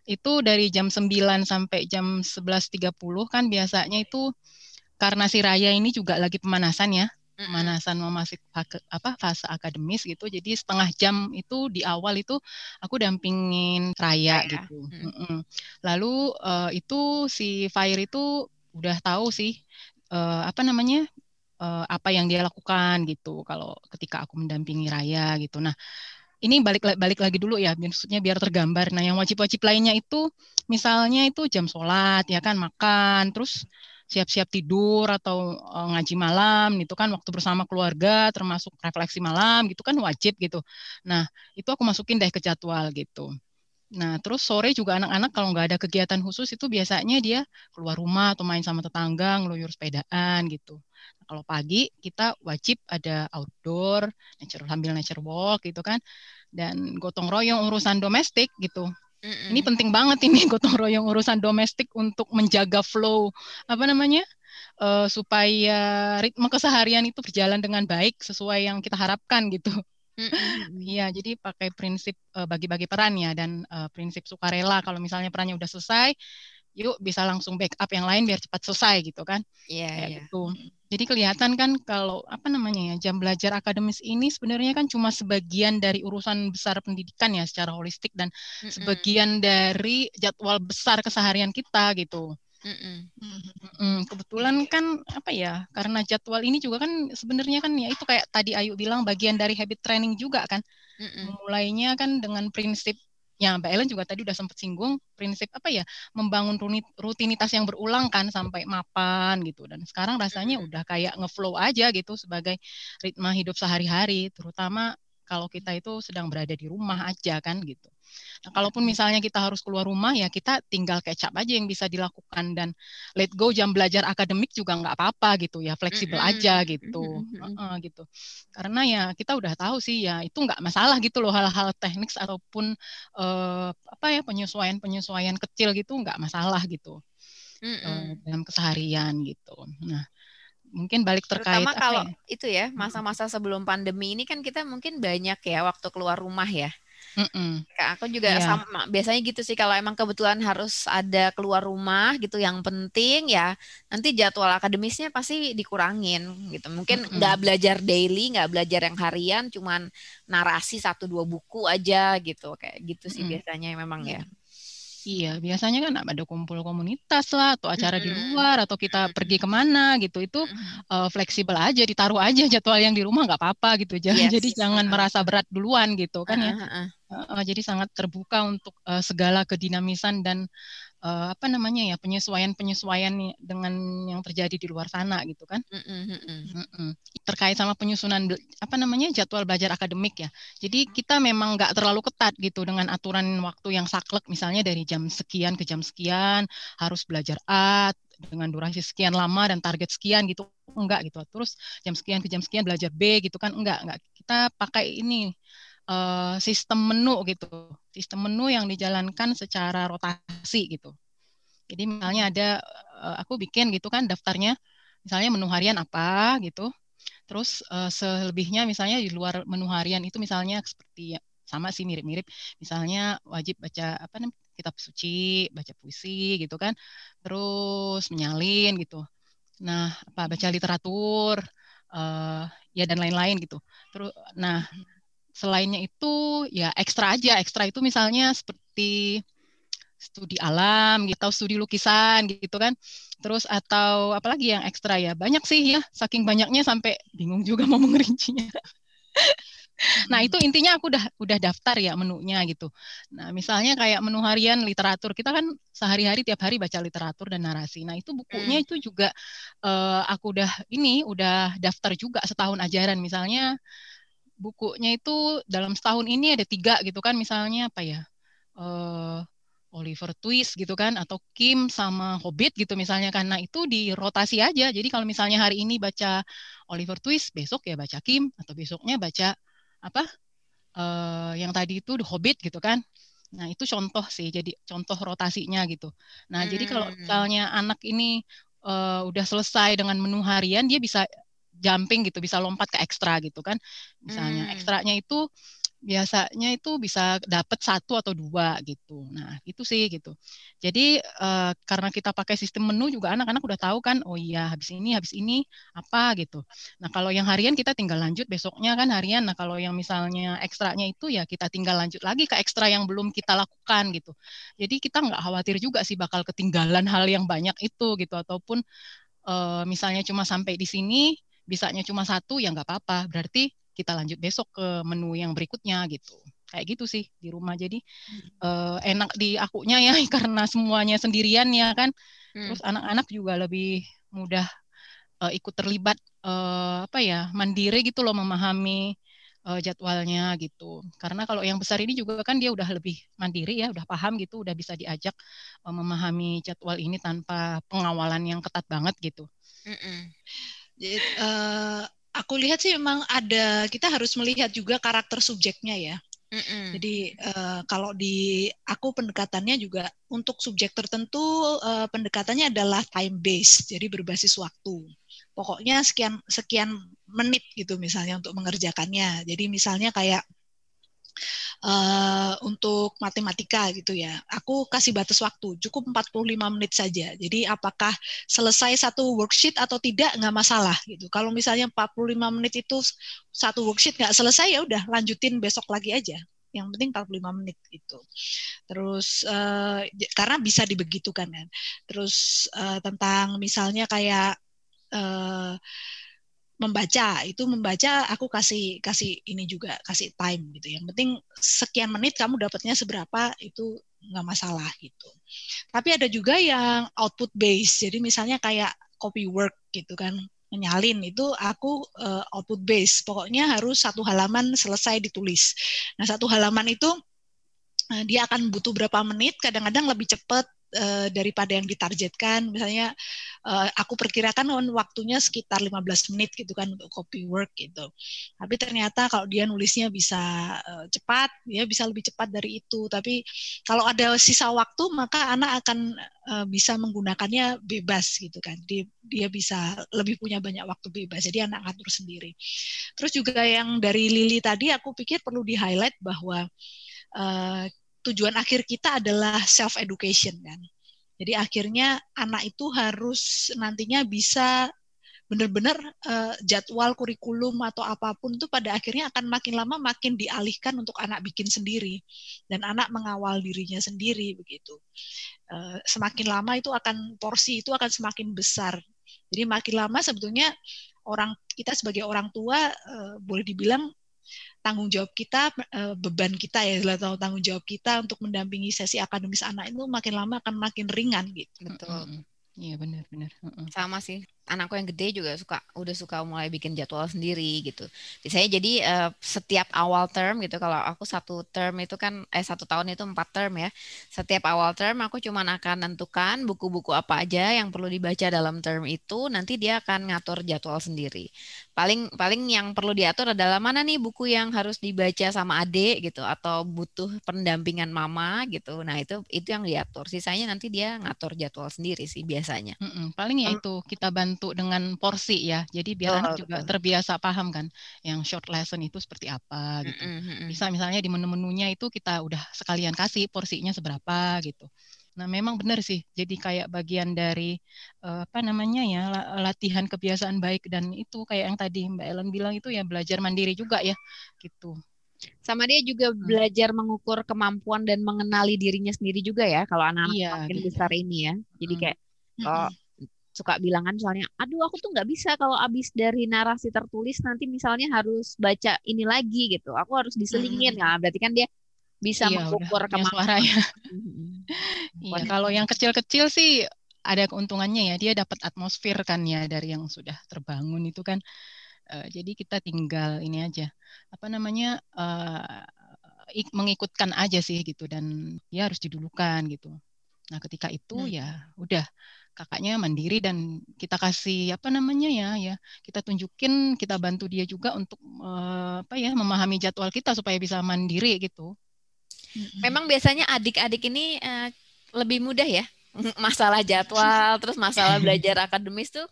itu dari jam 9 sampai jam 11.30 kan biasanya itu karena si Raya ini juga lagi pemanasan ya pemanasan mau masuk apa fase akademis gitu jadi setengah jam itu di awal itu aku dampingin Raya, Raya. gitu mm. lalu uh, itu si Fire itu udah tahu sih uh, apa namanya uh, apa yang dia lakukan gitu kalau ketika aku mendampingi Raya gitu nah ini balik balik lagi dulu ya, maksudnya biar tergambar. Nah, yang wajib-wajib lainnya itu misalnya itu jam sholat, ya kan, makan, terus siap-siap tidur atau uh, ngaji malam itu kan waktu bersama keluarga termasuk refleksi malam gitu kan wajib gitu. Nah, itu aku masukin deh ke jadwal gitu. Nah, terus sore juga anak-anak kalau nggak ada kegiatan khusus itu biasanya dia keluar rumah atau main sama tetangga, ngeluyur sepedaan gitu. Nah, kalau pagi kita wajib ada outdoor, nature sambil nature walk gitu kan. Dan gotong royong urusan domestik gitu. Mm-mm. Ini penting banget ini gotong royong urusan domestik untuk menjaga flow apa namanya uh, supaya ritme keseharian itu berjalan dengan baik sesuai yang kita harapkan gitu. Iya, jadi pakai prinsip uh, bagi-bagi peran ya dan uh, prinsip sukarela. Kalau misalnya perannya udah selesai, yuk bisa langsung backup yang lain biar cepat selesai gitu kan. Iya, yeah, yeah. gitu. Jadi kelihatan kan kalau apa namanya ya jam belajar akademis ini sebenarnya kan cuma sebagian dari urusan besar pendidikan ya secara holistik dan mm-hmm. sebagian dari jadwal besar keseharian kita gitu. Mm-mm. kebetulan kan apa ya karena jadwal ini juga kan sebenarnya kan ya itu kayak tadi Ayu bilang bagian dari habit training juga kan Mm-mm. mulainya kan dengan prinsip ya Mbak Ellen juga tadi udah sempat singgung prinsip apa ya membangun rutinitas yang berulang kan sampai mapan gitu. Dan sekarang rasanya udah kayak ngeflow aja gitu sebagai ritme hidup sehari-hari terutama kalau kita itu sedang berada di rumah aja kan gitu. Nah, kalaupun misalnya kita harus keluar rumah ya kita tinggal kecap aja yang bisa dilakukan dan let go jam belajar akademik juga nggak apa-apa gitu ya fleksibel aja gitu. Uh, gitu. Karena ya kita udah tahu sih ya itu nggak masalah gitu loh hal-hal teknik ataupun uh, apa ya penyesuaian penyesuaian kecil gitu nggak masalah gitu uh, dalam keseharian gitu. Nah mungkin balik terkait terutama kalau ya? itu ya masa-masa sebelum pandemi ini kan kita mungkin banyak ya waktu keluar rumah ya Mm-mm. aku juga yeah. sama biasanya gitu sih kalau emang kebetulan harus ada keluar rumah gitu yang penting ya nanti jadwal akademisnya pasti dikurangin gitu mungkin nggak mm belajar daily nggak belajar yang harian cuman narasi satu dua buku aja gitu kayak gitu sih mm biasanya memang ya Iya, biasanya kan ada kumpul komunitas lah atau acara mm-hmm. di luar atau kita pergi ke mana gitu itu mm-hmm. uh, fleksibel aja, ditaruh aja jadwal yang di rumah nggak apa-apa gitu. Jangan yes. jadi jangan uh-huh. merasa berat duluan gitu kan uh-huh. ya. Uh, jadi sangat terbuka untuk uh, segala kedinamisan dan uh, apa namanya ya penyesuaian-penyesuaian dengan yang terjadi di luar sana gitu kan. Mm-mm. Terkait sama penyusunan apa namanya jadwal belajar akademik ya. Jadi kita memang nggak terlalu ketat gitu dengan aturan waktu yang saklek misalnya dari jam sekian ke jam sekian harus belajar A dengan durasi sekian lama dan target sekian gitu enggak gitu terus jam sekian ke jam sekian belajar B gitu kan enggak enggak kita pakai ini uh, sistem menu gitu, sistem menu yang dijalankan secara rotasi gitu. Jadi misalnya ada uh, aku bikin gitu kan daftarnya, misalnya menu harian apa gitu, terus uh, selebihnya misalnya di luar menu harian itu misalnya seperti ya, sama sih mirip-mirip, misalnya wajib baca apa namanya kitab suci, baca puisi gitu kan, terus menyalin gitu. Nah, apa baca literatur, uh, ya dan lain-lain gitu. Terus, nah selainnya itu ya ekstra aja. Ekstra itu misalnya seperti studi alam gitu atau studi lukisan gitu kan. Terus atau apalagi yang ekstra ya? Banyak sih ya saking banyaknya sampai bingung juga mau mengerincinya. Nah itu intinya aku udah udah daftar ya menunya gitu. Nah misalnya kayak menu harian literatur kita kan sehari-hari tiap hari baca literatur dan narasi. Nah itu bukunya hmm. itu juga uh, aku udah ini udah daftar juga setahun ajaran. Misalnya bukunya itu dalam setahun ini ada tiga gitu kan. Misalnya apa ya? Uh, Oliver Twist gitu kan atau Kim sama Hobbit gitu misalnya karena itu di rotasi aja. Jadi kalau misalnya hari ini baca Oliver Twist besok ya baca Kim atau besoknya baca apa? Uh, yang tadi itu The Hobbit gitu kan. Nah itu contoh sih jadi contoh rotasinya gitu. Nah hmm. jadi kalau hmm. misalnya anak ini uh, udah selesai dengan menu harian dia bisa jumping gitu, bisa lompat ke ekstra gitu kan. Misalnya hmm. ekstranya itu biasanya itu bisa dapat satu atau dua gitu. Nah itu sih gitu. Jadi uh, karena kita pakai sistem menu juga anak-anak udah tahu kan, oh iya habis ini habis ini apa gitu. Nah kalau yang harian kita tinggal lanjut besoknya kan harian. Nah kalau yang misalnya ekstranya itu ya kita tinggal lanjut lagi ke ekstra yang belum kita lakukan gitu. Jadi kita nggak khawatir juga sih bakal ketinggalan hal yang banyak itu gitu ataupun uh, misalnya cuma sampai di sini bisanya cuma satu ya nggak apa-apa berarti kita lanjut besok ke menu yang berikutnya gitu kayak gitu sih di rumah jadi uh, enak di akunya ya karena semuanya sendirian ya kan hmm. terus anak-anak juga lebih mudah uh, ikut terlibat uh, apa ya mandiri gitu loh memahami uh, jadwalnya gitu. Karena kalau yang besar ini juga kan dia udah lebih mandiri ya, udah paham gitu, udah bisa diajak uh, memahami jadwal ini tanpa pengawalan yang ketat banget gitu. Mm -mm. Jadi, uh, aku lihat sih memang ada kita harus melihat juga karakter subjeknya ya. Mm-mm. Jadi uh, kalau di aku pendekatannya juga untuk subjek tertentu uh, pendekatannya adalah time based, jadi berbasis waktu. Pokoknya sekian sekian menit gitu misalnya untuk mengerjakannya. Jadi misalnya kayak uh, untuk matematika gitu ya. Aku kasih batas waktu, cukup 45 menit saja. Jadi apakah selesai satu worksheet atau tidak nggak masalah gitu. Kalau misalnya 45 menit itu satu worksheet nggak selesai ya udah lanjutin besok lagi aja. Yang penting 45 menit gitu. Terus uh, karena bisa dibegitukan kan. Terus uh, tentang misalnya kayak uh, membaca itu membaca aku kasih kasih ini juga kasih time gitu. Yang penting sekian menit kamu dapatnya seberapa itu nggak masalah gitu. Tapi ada juga yang output base. Jadi misalnya kayak copy work gitu kan menyalin itu aku uh, output base. Pokoknya harus satu halaman selesai ditulis. Nah satu halaman itu uh, dia akan butuh berapa menit kadang-kadang lebih cepat uh, daripada yang ditargetkan. Misalnya uh, aku perkirakan waktunya sekitar 15 menit gitu kan untuk copy work gitu. Tapi ternyata kalau dia nulisnya bisa uh, cepat, dia bisa lebih cepat dari itu. Tapi kalau ada sisa waktu maka anak akan uh, bisa menggunakannya bebas gitu kan. Dia dia bisa lebih punya banyak waktu bebas. Jadi anak atur sendiri. Terus juga yang dari Lili tadi aku pikir perlu di-highlight bahwa uh, tujuan akhir kita adalah self education kan. Jadi akhirnya anak itu harus nantinya bisa benar-benar uh, jadwal kurikulum atau apa pun itu pada akhirnya akan makin lama makin dialihkan untuk anak bikin sendiri dan anak mengawal dirinya sendiri begitu. Uh, semakin lama itu akan porsi itu akan semakin besar. Jadi makin lama sebetulnya orang kita sebagai orang tua uh, boleh dibilang tanggung jawab kita eh, beban kita ya atau tanggung jawab kita untuk mendampingi sesi akademis anak itu makin lama akan makin ringan gitu. Betul. Iya benar-benar. Sama sih anakku yang gede juga suka udah suka mulai bikin jadwal sendiri gitu. Saya jadi uh, setiap awal term gitu kalau aku satu term itu kan eh satu tahun itu empat term ya. Setiap awal term aku cuma akan nentukan buku-buku apa aja yang perlu dibaca dalam term itu. Nanti dia akan ngatur jadwal sendiri. Paling paling yang perlu diatur adalah mana nih buku yang harus dibaca sama adik gitu atau butuh pendampingan mama gitu. Nah itu itu yang diatur. Sisanya nanti dia ngatur jadwal sendiri sih biasanya. Mm -mm. Paling ya itu kita bantu bantu dengan porsi ya. Jadi biar oh, anak juga betul. terbiasa paham kan yang short lesson itu seperti apa gitu. Mm -hmm. Bisa misalnya di menu-menunya itu kita udah sekalian kasih porsinya seberapa gitu. Nah, memang benar sih. Jadi kayak bagian dari uh, apa namanya ya latihan kebiasaan baik dan itu kayak yang tadi Mbak Ellen bilang itu ya belajar mandiri juga ya gitu. Sama dia juga hmm. belajar mengukur kemampuan dan mengenali dirinya sendiri juga ya kalau anak-anak iya, makin gitu. besar ini ya. Jadi hmm. kayak oh suka bilangan soalnya aduh aku tuh nggak bisa kalau abis dari narasi tertulis nanti misalnya harus baca ini lagi gitu. Aku harus diselingin. Hmm. nah berarti kan dia bisa iya, mengukur kemampuan suaranya iya kalau yang kecil-kecil sih ada keuntungannya ya dia dapat atmosfer kan ya dari yang sudah terbangun itu kan. Uh, jadi kita tinggal ini aja apa namanya uh, mengikutkan aja sih gitu dan dia harus didulukan gitu. Nah ketika itu hmm. ya udah kakaknya mandiri dan kita kasih apa namanya ya ya kita tunjukin kita bantu dia juga untuk uh, apa ya memahami jadwal kita supaya bisa mandiri gitu. Memang biasanya adik-adik ini uh, lebih mudah ya masalah jadwal terus masalah belajar akademis tuh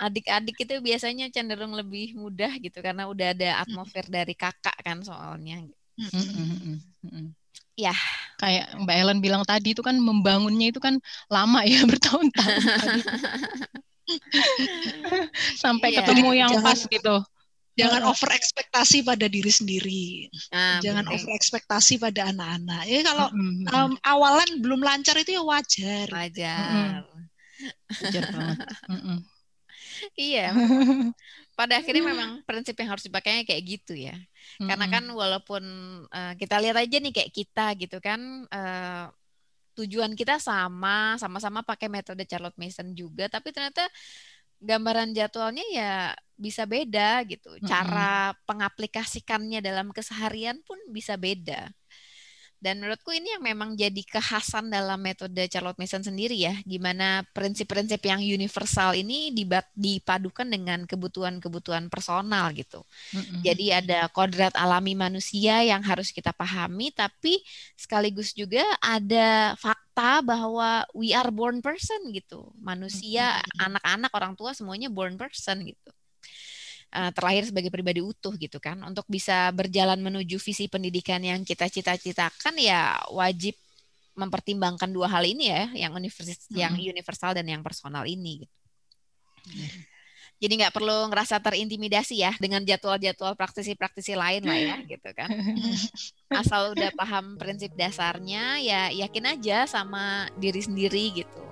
adik-adik itu biasanya cenderung lebih mudah gitu karena udah ada atmosfer dari kakak kan soalnya. Mm ya kayak Mbak Ellen bilang tadi itu kan membangunnya itu kan lama ya bertahun-tahun sampai iya. ketemu yang jangan, pas gitu jangan over ekspektasi pada diri sendiri ah, jangan betul. over ekspektasi pada anak-anak ya kalau mm -hmm. um, awalan belum lancar itu ya wajar wajar mm -hmm. wajar banget mm -hmm. iya pada akhirnya memang prinsip yang harus dipakainya kayak gitu ya. Mm-hmm. Karena kan walaupun uh, kita lihat aja nih kayak kita gitu kan uh, tujuan kita sama, sama-sama pakai metode Charlotte Mason juga, tapi ternyata gambaran jadwalnya ya bisa beda gitu. Cara mm-hmm. pengaplikasikannya dalam keseharian pun bisa beda. Dan menurutku ini yang memang jadi kekhasan dalam metode Charlotte Mason sendiri ya, gimana prinsip-prinsip yang universal ini dipadukan dengan kebutuhan-kebutuhan personal gitu. Mm-hmm. Jadi ada kodrat alami manusia yang harus kita pahami, tapi sekaligus juga ada fakta bahwa we are born person gitu. Manusia, mm-hmm. anak-anak, orang tua semuanya born person gitu uh, terlahir sebagai pribadi utuh gitu kan. Untuk bisa berjalan menuju visi pendidikan yang kita cita-citakan ya wajib mempertimbangkan dua hal ini ya, yang universal, hmm. yang universal dan yang personal ini. Gitu. Hmm. Jadi nggak perlu ngerasa terintimidasi ya dengan jadwal-jadwal praktisi-praktisi lain lah ya gitu kan. Asal udah paham prinsip dasarnya ya yakin aja sama diri sendiri gitu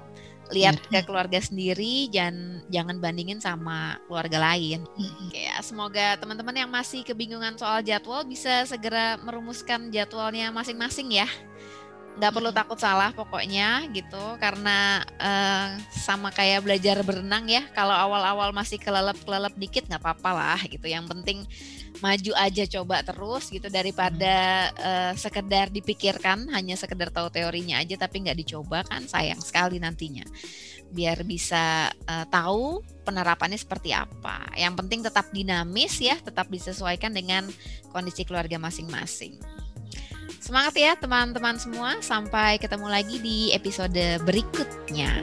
lihat ke keluarga sendiri dan jangan bandingin sama keluarga lain. Ya, semoga teman-teman yang masih kebingungan soal jadwal bisa segera merumuskan jadwalnya masing-masing ya. Nggak perlu takut salah pokoknya gitu karena uh, sama kayak belajar berenang ya. Kalau awal-awal masih kelelep-kelelep dikit nggak apa-apa lah gitu. Yang penting maju aja coba terus gitu daripada uh, sekedar dipikirkan hanya sekedar tahu teorinya aja tapi nggak dicoba kan sayang sekali nantinya biar bisa uh, tahu penerapannya seperti apa yang penting tetap dinamis ya tetap disesuaikan dengan kondisi keluarga masing-masing Semangat ya teman-teman semua. Sampai ketemu lagi di episode berikutnya.